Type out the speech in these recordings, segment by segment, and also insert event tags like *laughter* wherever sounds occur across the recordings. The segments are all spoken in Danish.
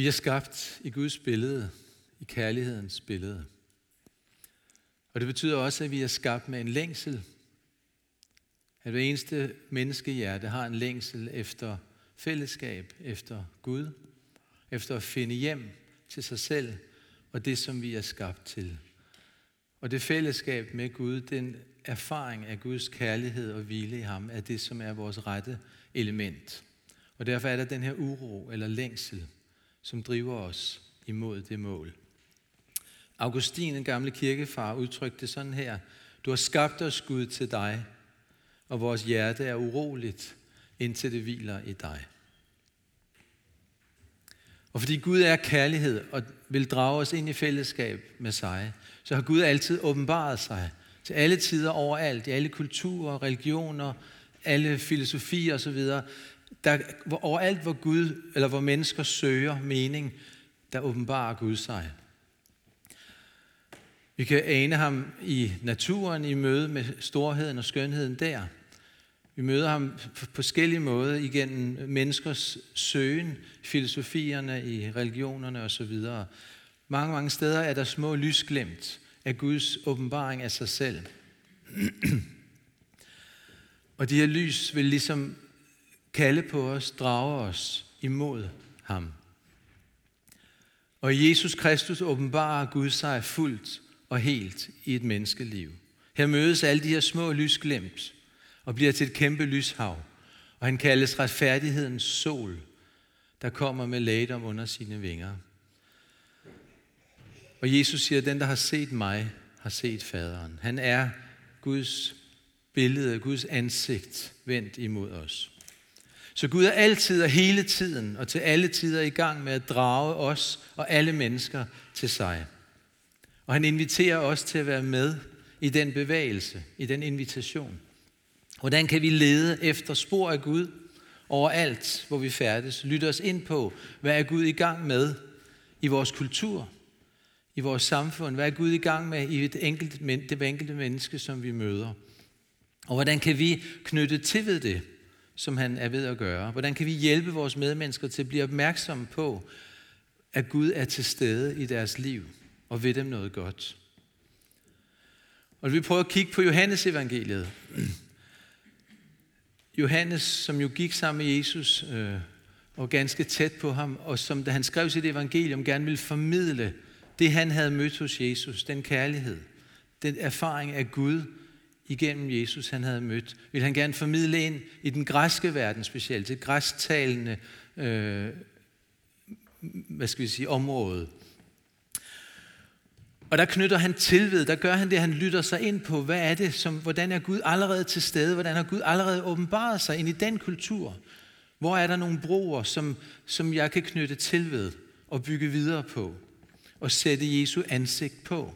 Vi er skabt i Guds billede, i kærlighedens billede. Og det betyder også, at vi er skabt med en længsel. At hver eneste menneskehjerte har en længsel efter fællesskab, efter Gud, efter at finde hjem til sig selv og det, som vi er skabt til. Og det fællesskab med Gud, den erfaring af Guds kærlighed og hvile i ham, er det, som er vores rette element. Og derfor er der den her uro eller længsel, som driver os imod det mål. Augustin, den gamle kirkefar, udtrykte sådan her. Du har skabt os, Gud, til dig, og vores hjerte er uroligt, indtil det hviler i dig. Og fordi Gud er kærlighed og vil drage os ind i fællesskab med sig, så har Gud altid åbenbaret sig til alle tider overalt, i alle kulturer, religioner, alle filosofier osv. Der, hvor, overalt, hvor Gud eller hvor mennesker søger mening, der åbenbarer Gud sig. Vi kan ane ham i naturen i møde med storheden og skønheden der. Vi møder ham på forskellige måder igennem menneskers søgen, filosofierne, i religionerne osv. Mange, mange steder er der små lysglemt af Guds åbenbaring af sig selv. *clears throat* Og de her lys vil ligesom kalde på os, drage os imod ham. Og i Jesus Kristus åbenbarer Gud sig fuldt og helt i et menneskeliv. Her mødes alle de her små lysglimt og bliver til et kæmpe lyshav. Og han kaldes retfærdighedens sol, der kommer med lægdom under sine vinger. Og Jesus siger, den, der har set mig, har set faderen. Han er Guds billede, Guds ansigt vendt imod os. Så Gud er altid og hele tiden og til alle tider i gang med at drage os og alle mennesker til sig. Og han inviterer os til at være med i den bevægelse, i den invitation. Hvordan kan vi lede efter spor af Gud overalt, hvor vi færdes? Lytte os ind på, hvad er Gud i gang med i vores kultur, i vores samfund? Hvad er Gud i gang med i et enkelt, det enkelte menneske, som vi møder? Og hvordan kan vi knytte til ved det, som han er ved at gøre? Hvordan kan vi hjælpe vores medmennesker til at blive opmærksomme på, at Gud er til stede i deres liv og ved dem noget godt? Og vi prøver at kigge på Johannes evangeliet. Johannes, som jo gik sammen med Jesus øh, og ganske tæt på ham, og som da han skrev sit evangelium, gerne ville formidle det, han havde mødt hos Jesus, den kærlighed, den erfaring af Gud igennem Jesus, han havde mødt, vil han gerne formidle ind i den græske verden specielt, det græsktalende øh, hvad skal vi sige, område. Og der knytter han til ved, der gør han det, han lytter sig ind på, hvad er det, som, hvordan er Gud allerede til stede, hvordan har Gud allerede åbenbaret sig ind i den kultur. Hvor er der nogle broer, som, som jeg kan knytte til ved og bygge videre på og sætte Jesu ansigt på.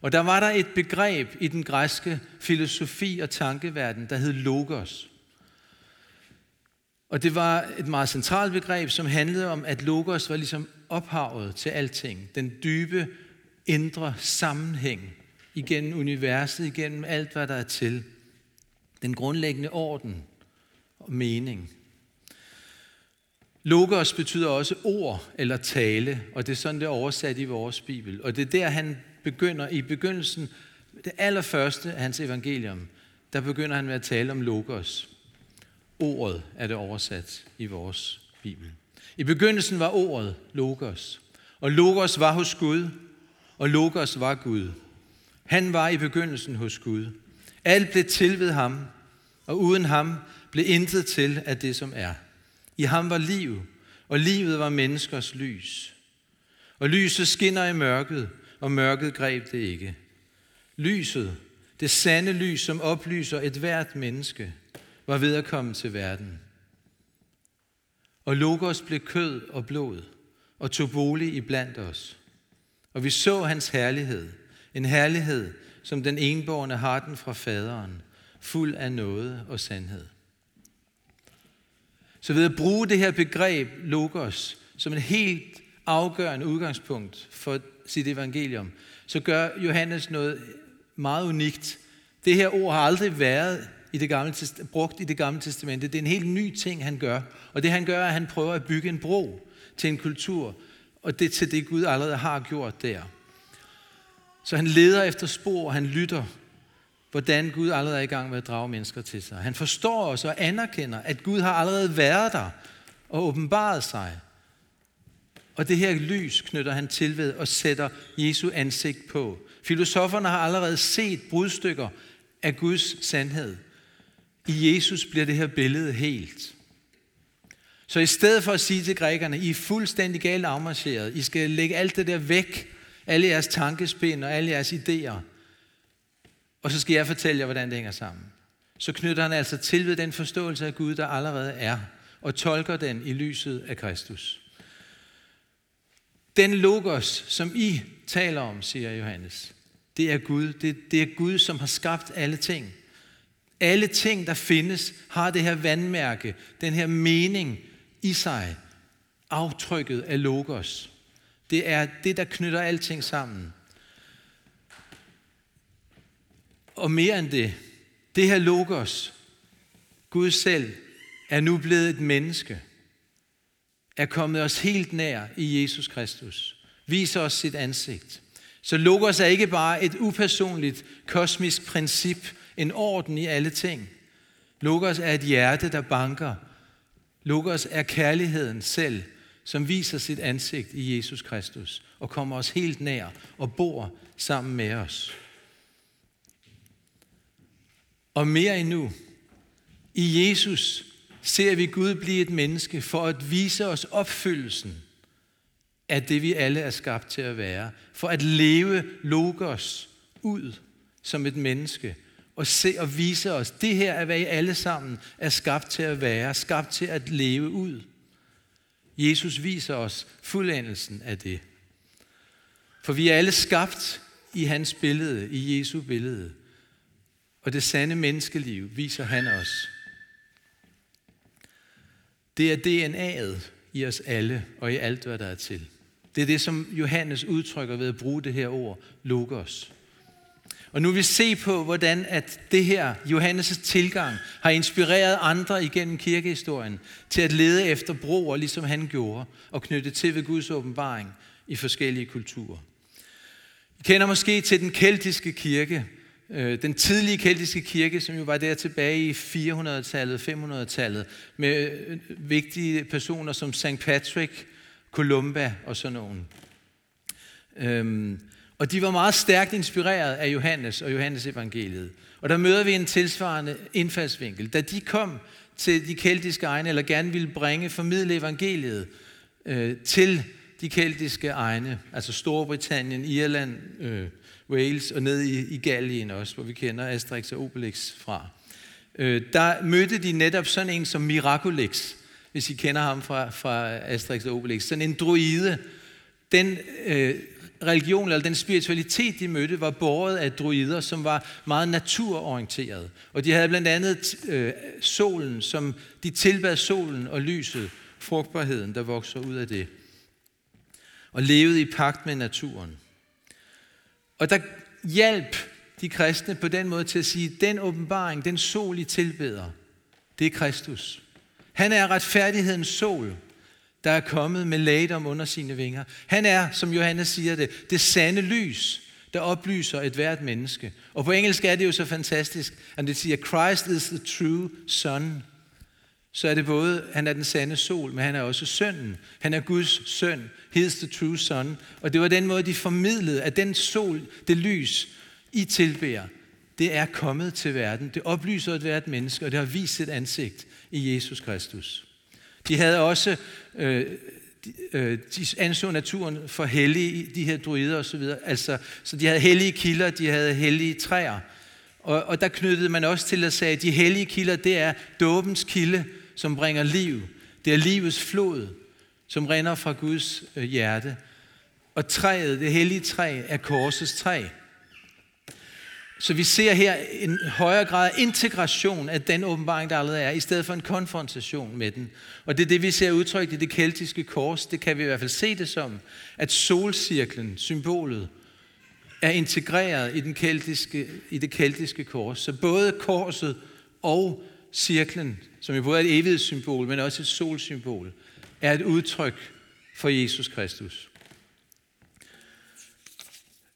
Og der var der et begreb i den græske filosofi og tankeverden, der hed logos. Og det var et meget centralt begreb, som handlede om, at logos var ligesom ophavet til alting. Den dybe indre sammenhæng igennem universet, igennem alt, hvad der er til. Den grundlæggende orden og mening. Logos betyder også ord eller tale, og det er sådan, det er oversat i vores Bibel. Og det er der, han begynder i begyndelsen, det allerførste af hans evangelium, der begynder han med at tale om logos. Ordet er det oversat i vores Bibel. I begyndelsen var ordet logos, og logos var hos Gud, og Logos var Gud. Han var i begyndelsen hos Gud. Alt blev til ved ham, og uden ham blev intet til af det, som er. I ham var liv, og livet var menneskers lys. Og lyset skinner i mørket, og mørket greb det ikke. Lyset, det sande lys, som oplyser et hvert menneske, var ved at komme til verden. Og Logos blev kød og blod, og tog bolig i blandt os. Og vi så hans herlighed. En herlighed, som den enborgne har den fra faderen, fuld af noget og sandhed. Så ved at bruge det her begreb, logos, som en helt afgørende udgangspunkt for sit evangelium, så gør Johannes noget meget unikt. Det her ord har aldrig været i det gamle, brugt i det gamle testamente. Det er en helt ny ting, han gør. Og det han gør, er, at han prøver at bygge en bro til en kultur, og det til det Gud allerede har gjort der. Så han leder efter spor, og han lytter, hvordan Gud allerede er i gang med at drage mennesker til sig. Han forstår os og anerkender, at Gud har allerede været der og åbenbaret sig. Og det her lys knytter han til ved og sætter Jesu ansigt på. Filosoferne har allerede set brudstykker af Guds sandhed. I Jesus bliver det her billede helt. Så i stedet for at sige til grækerne, I er fuldstændig galt afmarcheret, I skal lægge alt det der væk, alle jeres tankespind og alle jeres idéer, og så skal jeg fortælle jer, hvordan det hænger sammen. Så knytter han altså til ved den forståelse af Gud, der allerede er, og tolker den i lyset af Kristus. Den logos, som I taler om, siger Johannes, det er Gud. Det, det er Gud, som har skabt alle ting. Alle ting, der findes, har det her vandmærke, den her mening i sig, aftrykket af logos. Det er det, der knytter alting sammen. Og mere end det, det her logos, Gud selv, er nu blevet et menneske, er kommet os helt nær i Jesus Kristus, viser os sit ansigt. Så logos er ikke bare et upersonligt kosmisk princip, en orden i alle ting. Logos er et hjerte, der banker. Logos er kærligheden selv, som viser sit ansigt i Jesus Kristus og kommer os helt nær og bor sammen med os. Og mere endnu, i Jesus ser vi Gud blive et menneske for at vise os opfyldelsen af det, vi alle er skabt til at være. For at leve logos ud som et menneske og se og vise os, det her er, hvad I alle sammen er skabt til at være, skabt til at leve ud. Jesus viser os fuldendelsen af det. For vi er alle skabt i hans billede, i Jesu billede. Og det sande menneskeliv viser han os. Det er DNA'et i os alle og i alt, hvad der er til. Det er det, som Johannes udtrykker ved at bruge det her ord, logos. Og nu vil vi se på, hvordan at det her, Johannes' tilgang, har inspireret andre igennem kirkehistorien til at lede efter broer, ligesom han gjorde, og knytte til ved Guds åbenbaring i forskellige kulturer. I kender måske til den keltiske kirke, Øh, den tidlige keltiske kirke, som jo var der tilbage i 400-tallet, 500-tallet, med øh, vigtige personer som St. Patrick, Columba og sådan nogen. Øhm, og de var meget stærkt inspireret af Johannes og Johannes evangeliet. Og der møder vi en tilsvarende indfaldsvinkel. Da de kom til de keltiske egne, eller gerne ville bringe, formidle evangeliet øh, til de keltiske egne, altså Storbritannien, Irland, øh, Wales og ned i, i Gallien også, hvor vi kender Asterix og Obelix fra. Øh, der mødte de netop sådan en som Miraculix, hvis I kender ham fra, fra Asterix og Obelix. Sådan en druide. Den øh, religion eller den spiritualitet, de mødte, var båret af druider, som var meget naturorienterede. Og de havde blandt andet øh, solen, som de tilbad solen og lyset, frugtbarheden, der vokser ud af det. Og levede i pagt med naturen. Og der hjalp de kristne på den måde til at sige, den åbenbaring, den sol, I tilbeder, det er Kristus. Han er retfærdighedens sol der er kommet med lægdom under sine vinger. Han er, som Johannes siger det, det sande lys, der oplyser et hvert menneske. Og på engelsk er det jo så fantastisk, at det siger, Christ is the true sun. Så er det både, han er den sande sol, men han er også sønnen. Han er Guds søn. He is the true son. Og det var den måde, de formidlede, at den sol, det lys, I tilbærer, det er kommet til verden. Det oplyser et hvert menneske, og det har vist sit ansigt i Jesus Kristus. De havde også, øh, de, øh, de anså naturen for hellige, de her druider osv. Altså, så de havde hellige kilder, de havde hellige træer. Og, og der knyttede man også til at sige, at de hellige kilder, det er dåbens kilde, som bringer liv. Det er livets flod, som render fra Guds øh, hjerte. Og træet, det hellige træ, er korsets træ. Så vi ser her en højere grad af integration af den åbenbaring, der allerede er, i stedet for en konfrontation med den. Og det er det, vi ser udtrykt i det keltiske kors. Det kan vi i hvert fald se det som, at solcirklen, symbolet, er integreret i, den keltiske, i det keltiske kors. Så både korset og cirklen, som jo både er et evighedssymbol, men også et solsymbol, er et udtryk for Jesus Kristus.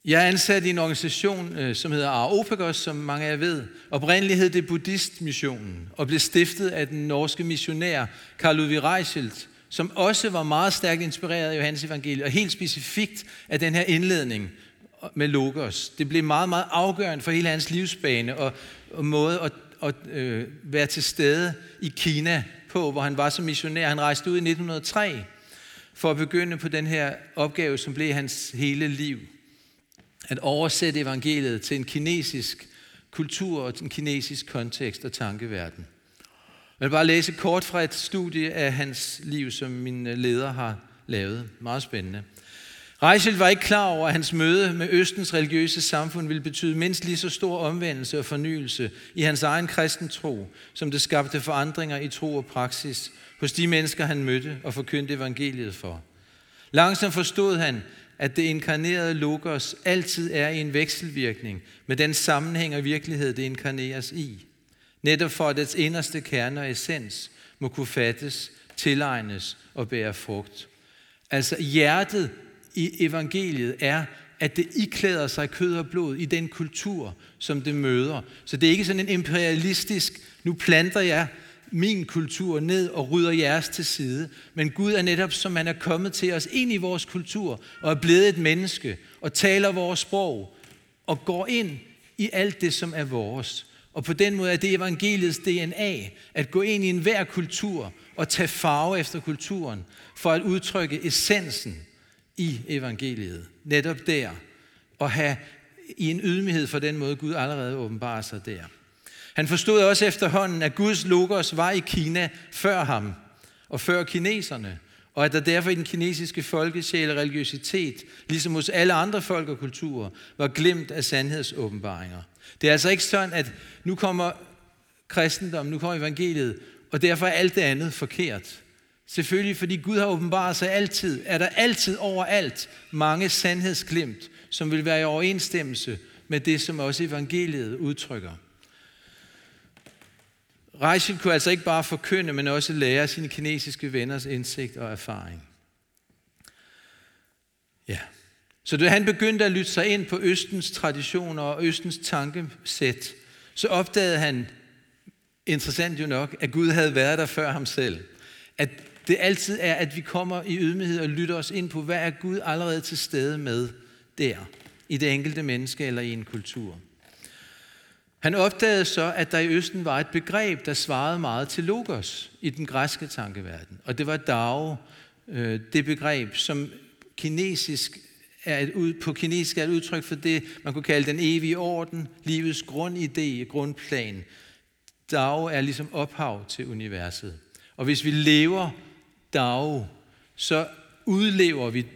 Jeg er ansat i en organisation, øh, som hedder Areopagos, som mange af jer ved. Oprindeligt hed det Buddhistmissionen, og blev stiftet af den norske missionær Karl Ludvig Reichelt, som også var meget stærkt inspireret af Johannes evangeliet, og helt specifikt af den her indledning med Logos. Det blev meget, meget afgørende for hele hans livsbane og, og måde at, at øh, være til stede i Kina på, hvor han var som missionær. Han rejste ud i 1903 for at begynde på den her opgave, som blev hans hele liv. At oversætte evangeliet til en kinesisk kultur og en kinesisk kontekst og tankeverden. Jeg vil bare læse kort fra et studie af hans liv, som min øh, leder har lavet. Meget spændende. Reichelt var ikke klar over, at hans møde med Østens religiøse samfund ville betyde mindst lige så stor omvendelse og fornyelse i hans egen kristen tro, som det skabte forandringer i tro og praksis hos de mennesker, han mødte og forkyndte evangeliet for. Langsomt forstod han, at det inkarnerede logos altid er i en vekselvirkning med den sammenhæng og virkelighed, det inkarneres i. Netop for at dets inderste kerne og essens må kunne fattes, tilegnes og bære frugt. Altså hjertet i evangeliet er, at det iklæder sig kød og blod i den kultur, som det møder. Så det er ikke sådan en imperialistisk, nu planter jeg min kultur ned og rydder jeres til side. Men Gud er netop, som han er kommet til os ind i vores kultur og er blevet et menneske og taler vores sprog og går ind i alt det, som er vores. Og på den måde er det evangeliets DNA, at gå ind i enhver kultur og tage farve efter kulturen, for at udtrykke essensen i evangeliet. Netop der. Og have i en ydmyghed for den måde, Gud allerede åbenbarer sig der. Han forstod også efterhånden, at Guds logos var i Kina før ham og før kineserne, og at der derfor i den kinesiske folkesjæl og religiøsitet, ligesom hos alle andre folk og kulturer, var glemt af sandhedsåbenbaringer. Det er altså ikke sådan, at nu kommer kristendommen, nu kommer evangeliet, og derfor er alt det andet forkert. Selvfølgelig, fordi Gud har åbenbaret sig altid, er der altid overalt mange sandhedsglimt, som vil være i overensstemmelse med det, som også evangeliet udtrykker. Reichel kunne altså ikke bare forkynde, men også lære sine kinesiske venners indsigt og erfaring. Ja. Så da han begyndte at lytte sig ind på Østens traditioner og Østens tankesæt, så opdagede han, interessant jo nok, at Gud havde været der før ham selv. At det altid er, at vi kommer i ydmyghed og lytter os ind på, hvad er Gud allerede til stede med der, i det enkelte menneske eller i en kultur. Han opdagede så, at der i Østen var et begreb, der svarede meget til logos i den græske tankeverden. Og det var Dao, øh, det begreb, som kinesisk er et, på kinesisk er et udtryk for det, man kunne kalde den evige orden, livets grundidé, grundplan. Dao er ligesom ophav til universet. Og hvis vi lever dag, så udlever vi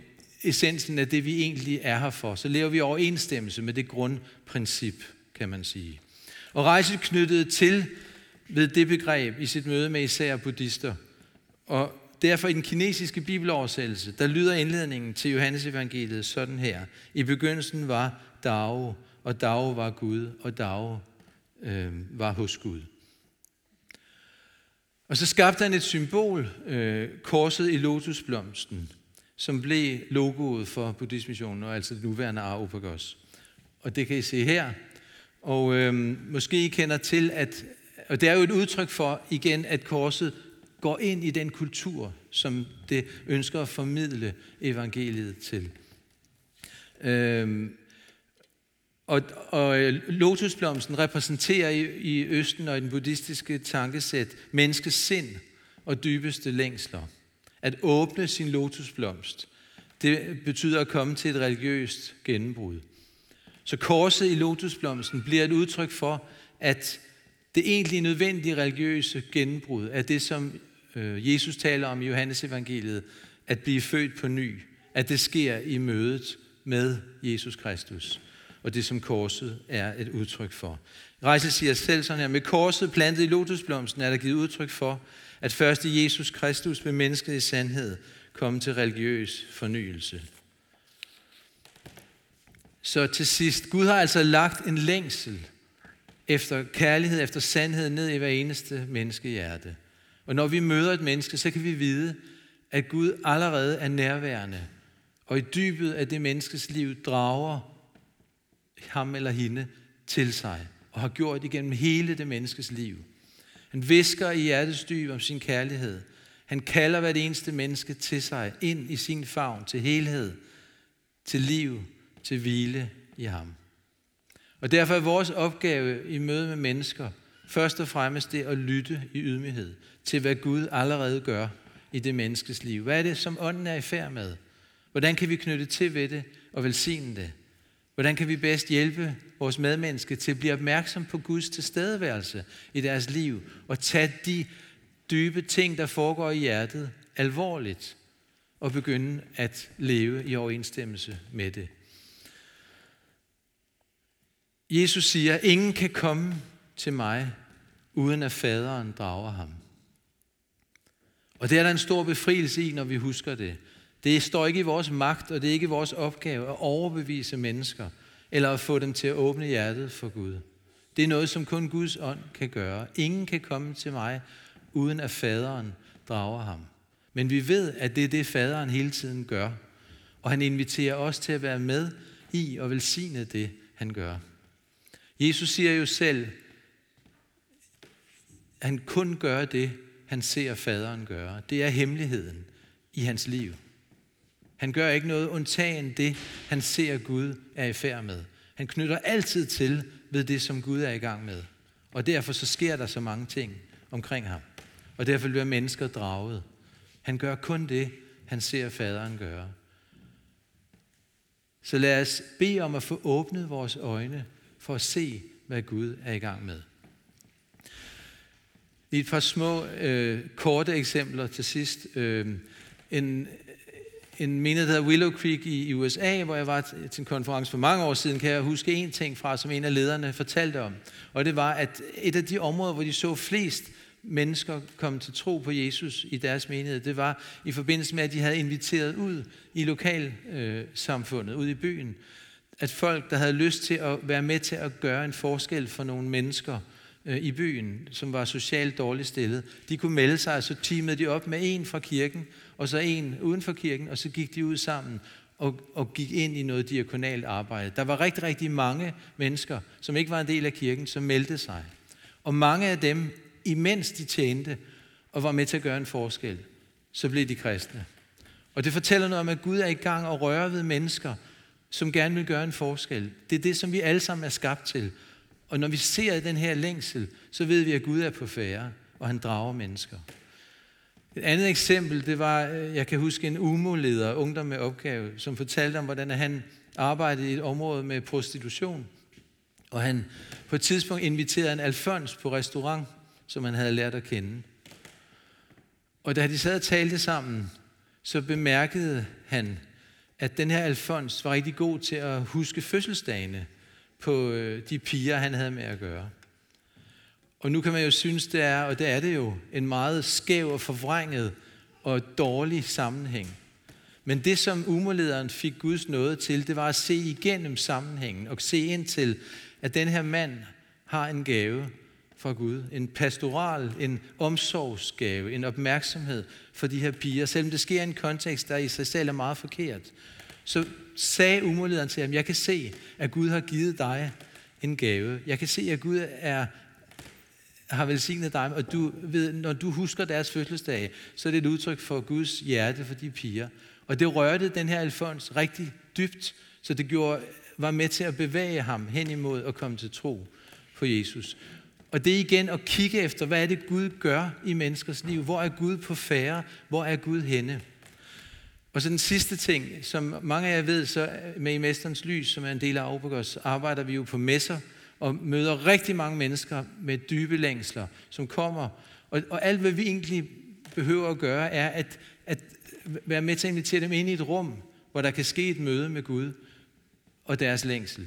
essensen af det, vi egentlig er her for. Så lever vi overensstemmelse med det grundprincip, kan man sige. Og rejse knyttede til ved det begreb i sit møde med især buddhister. Og derfor i den kinesiske bibeloversættelse, der lyder indledningen til Johannes evangeliet sådan her. I begyndelsen var Dao, og Dao var Gud, og Dao øh, var hos Gud. Og så skabte han et symbol, øh, korset i lotusblomsten, som blev logoet for buddhismissionen, og altså det nuværende Aropagos. Og det kan I se her. Og øh, måske I kender til, at og det er jo et udtryk for igen, at korset går ind i den kultur, som det ønsker at formidle evangeliet til. Øh, og, og øh, lotusblomsten repræsenterer i, i Østen og i den buddhistiske tankesæt menneskets sind og dybeste længsler. At åbne sin lotusblomst, det betyder at komme til et religiøst gennembrud. Så korset i lotusblomsten bliver et udtryk for, at det egentlig nødvendige religiøse gennembrud er det, som øh, Jesus taler om i Johannes evangeliet, at blive født på ny, at det sker i mødet med Jesus Kristus og det som korset er et udtryk for. Rejse siger selv sådan her, med korset plantet i lotusblomsten er der givet udtryk for, at først i Jesus Kristus med mennesket i sandhed komme til religiøs fornyelse. Så til sidst, Gud har altså lagt en længsel efter kærlighed, efter sandhed ned i hver eneste menneskehjerte. Og når vi møder et menneske, så kan vi vide, at Gud allerede er nærværende, og i dybet af det menneskes liv drager ham eller hende til sig, og har gjort igennem hele det menneskes liv. Han visker i hjertets dyb om sin kærlighed. Han kalder hvert eneste menneske til sig, ind i sin favn, til helhed, til liv, til hvile i ham. Og derfor er vores opgave i møde med mennesker først og fremmest det at lytte i ydmyghed til, hvad Gud allerede gør i det menneskes liv. Hvad er det, som ånden er i færd med? Hvordan kan vi knytte til ved det og velsigne det? Hvordan kan vi bedst hjælpe vores medmenneske til at blive opmærksom på Guds tilstedeværelse i deres liv og tage de dybe ting, der foregår i hjertet, alvorligt og begynde at leve i overensstemmelse med det. Jesus siger, ingen kan komme til mig, uden at faderen drager ham. Og det er der en stor befrielse i, når vi husker det. Det står ikke i vores magt, og det er ikke vores opgave at overbevise mennesker, eller at få dem til at åbne hjertet for Gud. Det er noget, som kun Guds ånd kan gøre. Ingen kan komme til mig, uden at faderen drager ham. Men vi ved, at det er det, faderen hele tiden gør. Og han inviterer os til at være med i og velsigne det, han gør. Jesus siger jo selv, at han kun gør det, han ser faderen gøre. Det er hemmeligheden i hans liv. Han gør ikke noget undtagen det, han ser Gud er i færd med. Han knytter altid til ved det, som Gud er i gang med. Og derfor så sker der så mange ting omkring ham. Og derfor bliver mennesker draget. Han gør kun det, han ser faderen gøre. Så lad os bede om at få åbnet vores øjne for at se, hvad Gud er i gang med. I et par små, øh, korte eksempler til sidst. Øh, en, en menighed, der hedder Willow Creek i, i USA, hvor jeg var til en konference for mange år siden, kan jeg huske en ting fra, som en af lederne fortalte om. Og det var, at et af de områder, hvor de så flest mennesker komme til tro på Jesus i deres menighed, det var i forbindelse med, at de havde inviteret ud i lokalsamfundet, øh, ud i byen, at folk, der havde lyst til at være med til at gøre en forskel for nogle mennesker øh, i byen, som var socialt dårligt stillet, de kunne melde sig, og så teamede de op med en fra kirken, og så en uden for kirken, og så gik de ud sammen og, og gik ind i noget diakonalt arbejde. Der var rigtig, rigtig mange mennesker, som ikke var en del af kirken, som meldte sig. Og mange af dem, imens de tjente og var med til at gøre en forskel, så blev de kristne. Og det fortæller noget om, at Gud er i gang og røre ved mennesker, som gerne vil gøre en forskel. Det er det, som vi alle sammen er skabt til. Og når vi ser den her længsel, så ved vi, at Gud er på færre, og han drager mennesker. Et andet eksempel, det var, øh, jeg kan huske en umoleder, ungdom med opgave, som fortalte om, hvordan han arbejdede i et område med prostitution. Og han på et tidspunkt inviterede en Alfons på restaurant, som han havde lært at kende. Og da de sad og talte sammen, så bemærkede han, at den her Alfons var rigtig god til at huske fødselsdagene på øh, de piger, han havde med at gøre. Og nu kan man jo synes, det er, og det er det jo, en meget skæv og forvrænget og dårlig sammenhæng. Men det, som umolederen fik Guds nåde til, det var at se igennem sammenhængen og se ind til, at den her mand har en gave fra Gud. En pastoral, en omsorgsgave, en opmærksomhed for de her piger. Selvom det sker i en kontekst, der i sig selv er meget forkert, så sagde umolederen til ham, jeg kan se, at Gud har givet dig en gave. Jeg kan se, at Gud er, har velsignet dig, og du ved, når du husker deres fødselsdag, så er det et udtryk for Guds hjerte for de piger. Og det rørte den her Alfons rigtig dybt, så det gjorde, var med til at bevæge ham hen imod at komme til tro på Jesus. Og det er igen at kigge efter, hvad er det Gud gør i menneskers liv? Hvor er Gud på færre? Hvor er Gud henne? Og så den sidste ting, som mange af jer ved, så med i Mesterens Lys, som er en del af Aarhus, arbejder vi jo på messer og møder rigtig mange mennesker med dybe længsler, som kommer. Og, og alt, hvad vi egentlig behøver at gøre, er at, at være med til at invitere dem ind i et rum, hvor der kan ske et møde med Gud og deres længsel.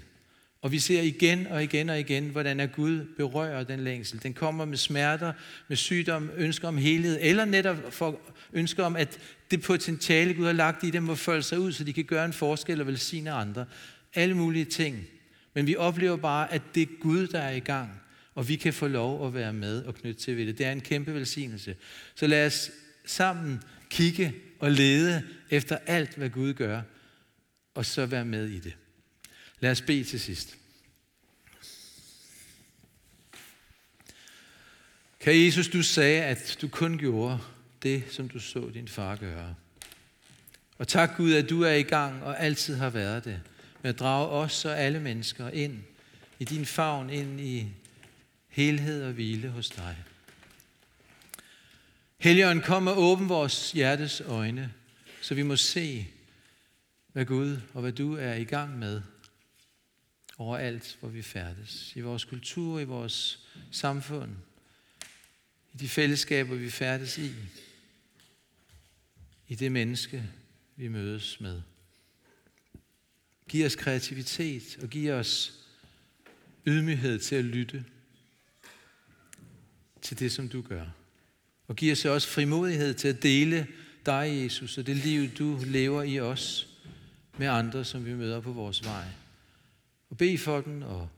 Og vi ser igen og igen og igen, hvordan at Gud berører den længsel. Den kommer med smerter, med sygdom, ønsker om helhed, eller netop for ønsker om, at det potentiale, Gud har lagt i dem, må folde sig ud, så de kan gøre en forskel og velsigne andre. Alle mulige ting. Men vi oplever bare, at det er Gud, der er i gang. og vi kan få lov at være med og knytte til ved det. Det er en kæmpe velsignelse. Så lad os sammen kigge og lede efter alt, hvad Gud gør, og så være med i det. Lad os bede til sidst. Kan Jesus, du sagde, at du kun gjorde det, som du så din far gøre. Og tak Gud, at du er i gang og altid har været det, drage os og alle mennesker ind i din favn, ind i helhed og hvile hos dig. Helligånden, kom og åbn vores hjertes øjne, så vi må se, hvad Gud og hvad du er i gang med overalt, hvor vi færdes. I vores kultur, i vores samfund, i de fællesskaber, vi færdes i, i det menneske, vi mødes med. Giv os kreativitet og giv os ydmyghed til at lytte til det, som du gør. Og giv os også frimodighed til at dele dig, Jesus, og det liv, du lever i os med andre, som vi møder på vores vej. Og bed for dem og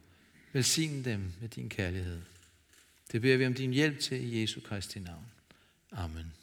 velsign dem med din kærlighed. Det beder vi om din hjælp til i Jesu Kristi navn. Amen.